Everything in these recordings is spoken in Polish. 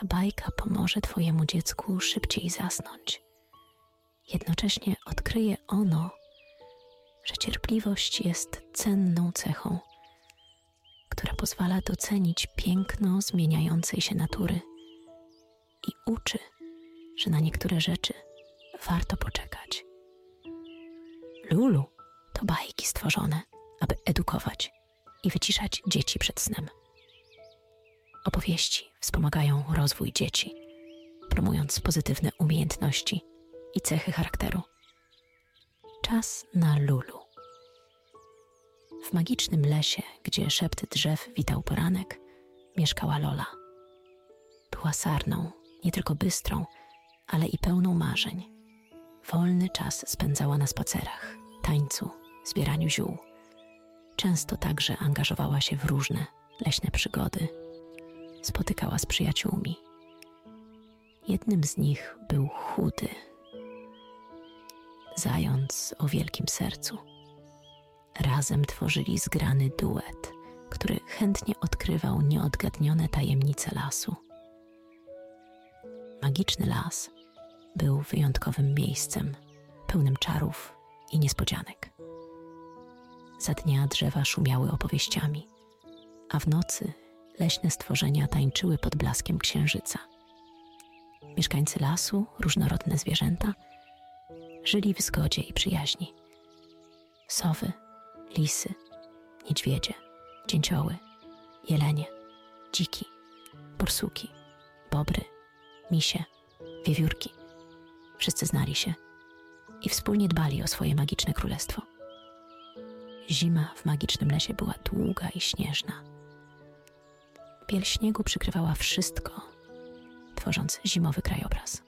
ta bajka pomoże Twojemu dziecku szybciej zasnąć. Jednocześnie odkryje ono, że cierpliwość jest cenną cechą, która pozwala docenić piękno zmieniającej się natury i uczy, że na niektóre rzeczy warto poczekać. Lulu to bajki stworzone, aby edukować i wyciszać dzieci przed snem. Opowieści wspomagają rozwój dzieci, promując pozytywne umiejętności i cechy charakteru. Czas na Lulu. W magicznym lesie, gdzie szept drzew witał poranek, mieszkała Lola. Była sarną, nie tylko bystrą, ale i pełną marzeń. Wolny czas spędzała na spacerach, tańcu, zbieraniu ziół. Często także angażowała się w różne leśne przygody. Spotykała z przyjaciółmi. Jednym z nich był chudy, zając o wielkim sercu. Razem tworzyli zgrany duet, który chętnie odkrywał nieodgadnione tajemnice lasu. Magiczny las był wyjątkowym miejscem, pełnym czarów i niespodzianek. Za dnia drzewa szumiały opowieściami, a w nocy leśne stworzenia tańczyły pod blaskiem księżyca. Mieszkańcy lasu, różnorodne zwierzęta, żyli w zgodzie i przyjaźni. Sowy, lisy, niedźwiedzie, dzięcioły, jelenie, dziki, borsuki, bobry, misie, wiewiórki. Wszyscy znali się i wspólnie dbali o swoje magiczne królestwo. Zima w magicznym lesie była długa i śnieżna. Biel śniegu przykrywała wszystko, tworząc zimowy krajobraz.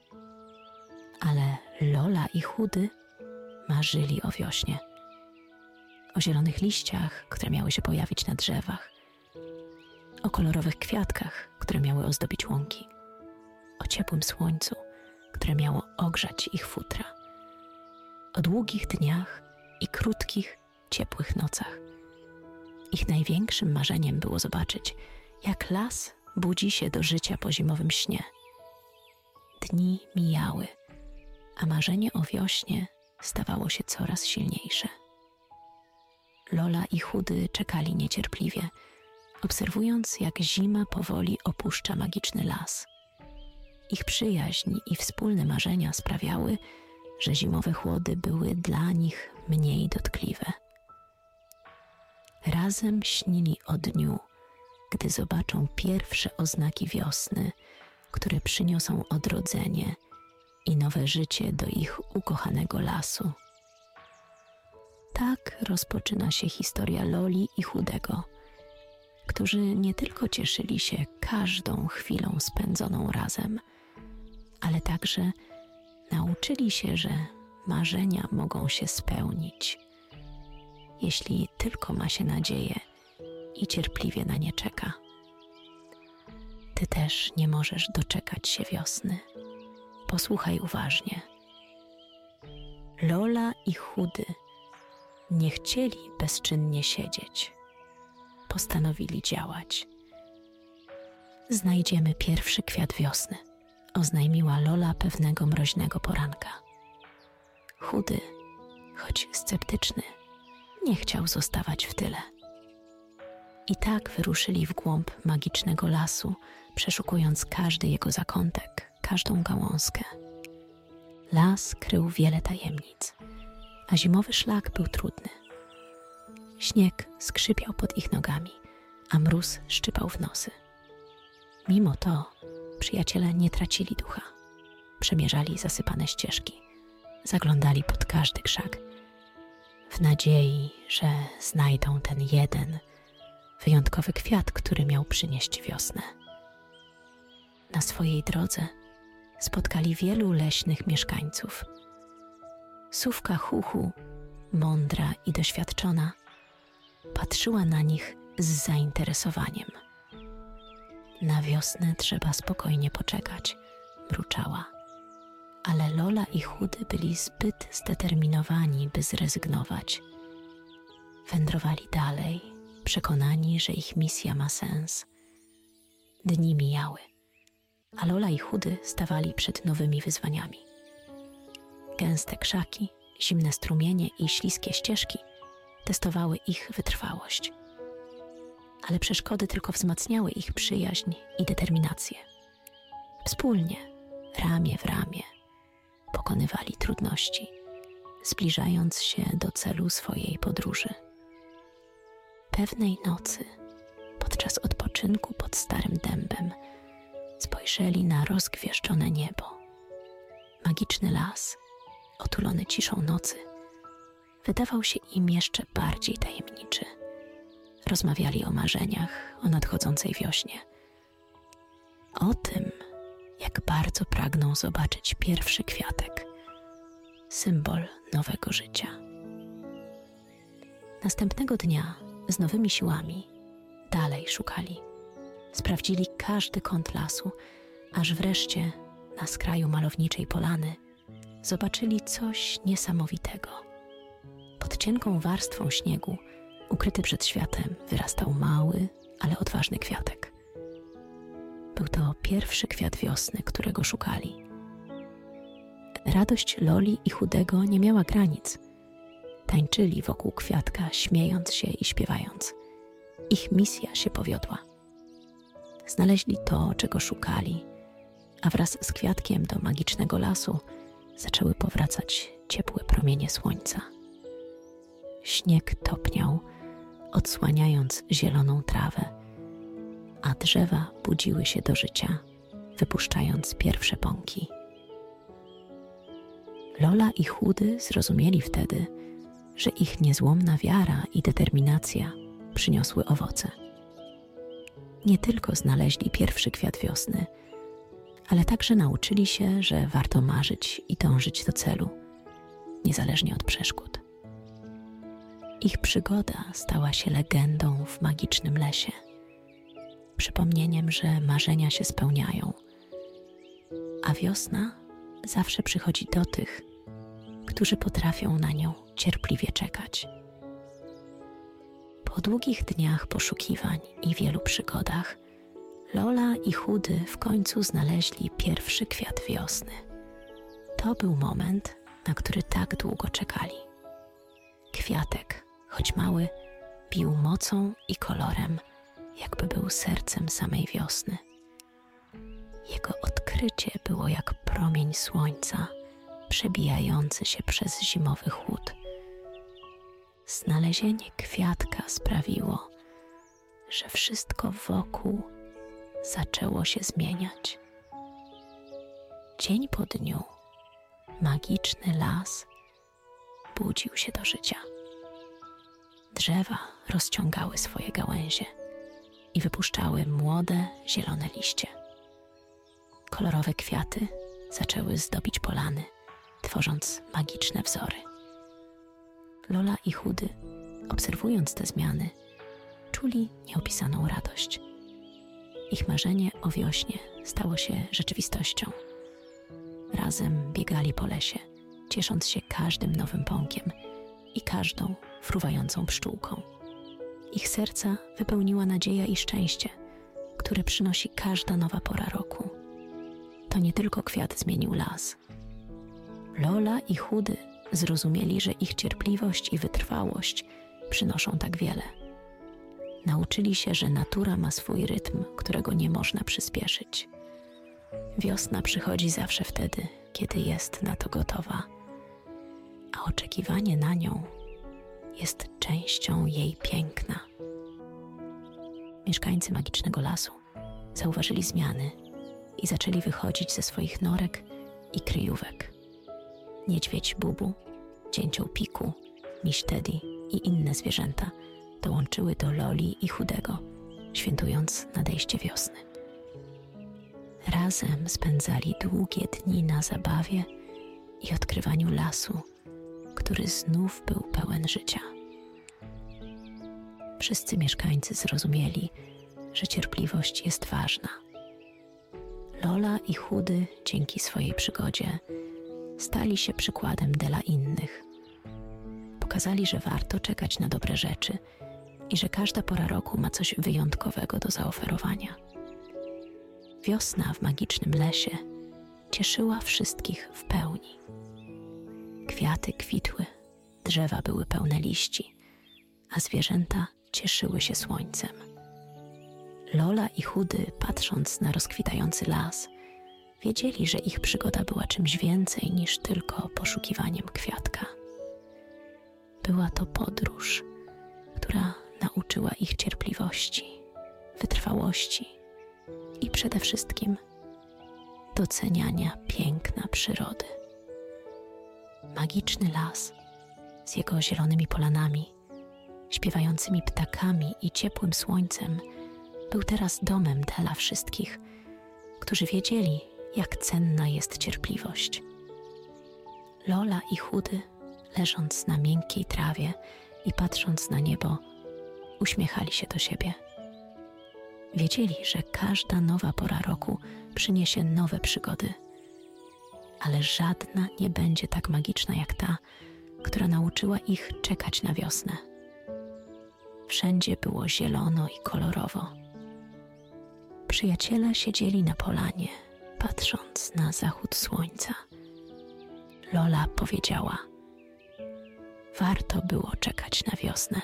Ale Lola i Chudy marzyli o wiośnie. O zielonych liściach, które miały się pojawić na drzewach. O kolorowych kwiatkach, które miały ozdobić łąki. O ciepłym słońcu, które miało ogrzać ich futra. O długich dniach i krótkich, ciepłych nocach. Ich największym marzeniem było zobaczyć, jak las budzi się do życia po zimowym śnie. Dni mijały, a marzenie o wiośnie stawało się coraz silniejsze. Lola i Chudy czekali niecierpliwie, obserwując, jak zima powoli opuszcza magiczny las. Ich przyjaźń i wspólne marzenia sprawiały, że zimowe chłody były dla nich mniej dotkliwe. Razem śnili o dniu, gdy zobaczą pierwsze oznaki wiosny, które przyniosą odrodzenie i nowe życie do ich ukochanego lasu. Tak rozpoczyna się historia Loli i Chudego, którzy nie tylko cieszyli się każdą chwilą spędzoną razem, ale także nauczyli się, że marzenia mogą się spełnić, jeśli tylko ma się nadzieję i cierpliwie na nie czeka. Ty też nie możesz doczekać się wiosny. Posłuchaj uważnie. Lola i Chudy nie chcieli bezczynnie siedzieć. Postanowili działać. Znajdziemy pierwszy kwiat wiosny, oznajmiła Lola pewnego mroźnego poranka. Chudy, choć sceptyczny, nie chciał zostawać w tyle. I tak wyruszyli w głąb magicznego lasu, przeszukując każdy jego zakątek, każdą gałązkę. Las krył wiele tajemnic, a zimowy szlak był trudny. Śnieg skrzypiał pod ich nogami, a mróz szczypał w nosy. Mimo to przyjaciele nie tracili ducha. Przemierzali zasypane ścieżki, zaglądali pod każdy krzak, w nadziei, że znajdą ten jeden wyjątkowy kwiat, który miał przynieść wiosnę. Na swojej drodze spotkali wielu leśnych mieszkańców. Sówka Huchu, mądra i doświadczona, patrzyła na nich z zainteresowaniem. Na wiosnę trzeba spokojnie poczekać, mruczała. Ale Lola i Chudy byli zbyt zdeterminowani, by zrezygnować. Wędrowali dalej, przekonani, że ich misja ma sens. Dni mijały, a Lola i Chudy stawali przed nowymi wyzwaniami. Gęste krzaki, zimne strumienie i śliskie ścieżki testowały ich wytrwałość. Ale przeszkody tylko wzmacniały ich przyjaźń i determinację. Wspólnie, ramię w ramię, pokonywali trudności, zbliżając się do celu swojej podróży. Pewnej nocy, podczas odpoczynku pod starym dębem, spojrzeli na rozgwieżdżone niebo. Magiczny las, otulony ciszą nocy, wydawał się im jeszcze bardziej tajemniczy. Rozmawiali o marzeniach, o nadchodzącej wiośnie. O tym, jak bardzo pragną zobaczyć pierwszy kwiatek, symbol nowego życia. Następnego dnia z nowymi siłami dalej szukali. Sprawdzili każdy kąt lasu, aż wreszcie na skraju malowniczej polany zobaczyli coś niesamowitego. Pod cienką warstwą śniegu, ukryty przed światem, wyrastał mały, ale odważny kwiatek. Był to pierwszy kwiat wiosny, którego szukali. Radość Loli i Chudego nie miała granic. Tańczyli wokół kwiatka, śmiejąc się i śpiewając. Ich misja się powiodła. Znaleźli to, czego szukali, a wraz z kwiatkiem do magicznego lasu zaczęły powracać ciepłe promienie słońca. Śnieg topniał, odsłaniając zieloną trawę, a drzewa budziły się do życia, wypuszczając pierwsze pąki. Lola i Chudy zrozumieli wtedy, że ich niezłomna wiara i determinacja przyniosły owoce. Nie tylko znaleźli pierwszy kwiat wiosny, ale także nauczyli się, że warto marzyć i dążyć do celu, niezależnie od przeszkód. Ich przygoda stała się legendą w magicznym lesie, przypomnieniem, że marzenia się spełniają, a wiosna zawsze przychodzi do tych, którzy potrafią na nią cierpliwie czekać. Po długich dniach poszukiwań i wielu przygodach, Lola i Chudy w końcu znaleźli pierwszy kwiat wiosny. To był moment, na który tak długo czekali. Kwiatek, choć mały, bił mocą i kolorem, jakby był sercem samej wiosny. Jego odkrycie było jak promień słońca, przebijający się przez zimowy chłód. Znalezienie kwiatka sprawiło, że wszystko wokół zaczęło się zmieniać. Dzień po dniu magiczny las budził się do życia. Drzewa rozciągały swoje gałęzie i wypuszczały młode, zielone liście. Kolorowe kwiaty zaczęły zdobić polany, tworząc magiczne wzory. Lola i Chudy, obserwując te zmiany, czuli nieopisaną radość. Ich marzenie o wiośnie stało się rzeczywistością. Razem biegali po lesie, ciesząc się każdym nowym pąkiem i każdą fruwającą pszczółką. Ich serca wypełniła nadzieja i szczęście, które przynosi każda nowa pora roku. To nie tylko kwiat zmienił las. Lola i Chudy zrozumieli, że ich cierpliwość i wytrwałość przynoszą tak wiele nauczyli się, że natura ma swój rytm, którego nie można przyspieszyć. Wiosna przychodzi zawsze wtedy, kiedy jest na to gotowa, a oczekiwanie na nią jest częścią jej piękna. Mieszkańcy magicznego lasu zauważyli zmiany i zaczęli wychodzić ze swoich norek i kryjówek. Niedźwiedź Bubu, dzięcioł Piku, miś Teddy i inne zwierzęta – dołączyły do Loli i Chudego, świętując nadejście wiosny. Razem spędzali długie dni na zabawie i odkrywaniu lasu, który znów był pełen życia. Wszyscy mieszkańcy zrozumieli, że cierpliwość jest ważna. Lola i Chudy dzięki swojej przygodzie stali się przykładem dla innych. Pokazali, że warto czekać na dobre rzeczy i że każda pora roku ma coś wyjątkowego do zaoferowania. Wiosna w magicznym lesie cieszyła wszystkich w pełni. Kwiaty kwitły, drzewa były pełne liści, a zwierzęta cieszyły się słońcem. Lola i Chudy, patrząc na rozkwitający las, wiedzieli, że ich przygoda była czymś więcej niż tylko poszukiwaniem kwiatka. Była to podróż, która nauczyła ich cierpliwości, wytrwałości i przede wszystkim doceniania piękna przyrody. Magiczny las z jego zielonymi polanami, śpiewającymi ptakami i ciepłym słońcem był teraz domem dla wszystkich, którzy wiedzieli, jak cenna jest cierpliwość. Lola i Chudy, leżąc na miękkiej trawie i patrząc na niebo, uśmiechali się do siebie. Wiedzieli, że każda nowa pora roku przyniesie nowe przygody, ale żadna nie będzie tak magiczna jak ta, która nauczyła ich czekać na wiosnę. Wszędzie było zielono i kolorowo. Przyjaciele siedzieli na polanie, patrząc na zachód słońca. Lola powiedziała: Warto było czekać na wiosnę.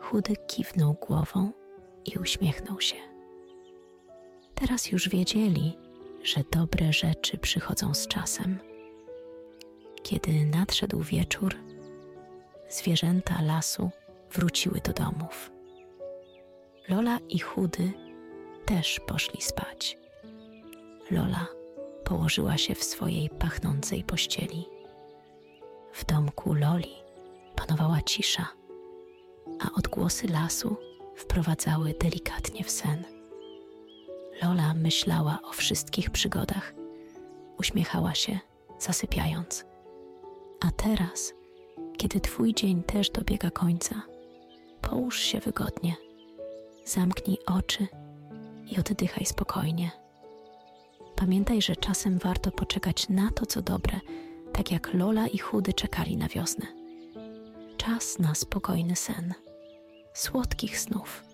Chudy kiwnął głową i uśmiechnął się. Teraz już wiedzieli, że dobre rzeczy przychodzą z czasem. Kiedy nadszedł wieczór, zwierzęta lasu wróciły do domów. Lola i Chudy też poszli spać. Lola położyła się w swojej pachnącej pościeli. W domku Loli panowała cisza, a odgłosy lasu wprowadzały delikatnie w sen. Lola myślała o wszystkich przygodach, uśmiechała się, zasypiając. A teraz, kiedy Twój dzień też dobiega końca, połóż się wygodnie, zamknij oczy i oddychaj spokojnie. Pamiętaj, że czasem warto poczekać na to, co dobre, tak jak Lola i Chudy czekali na wiosnę. Czas na spokojny sen, słodkich snów.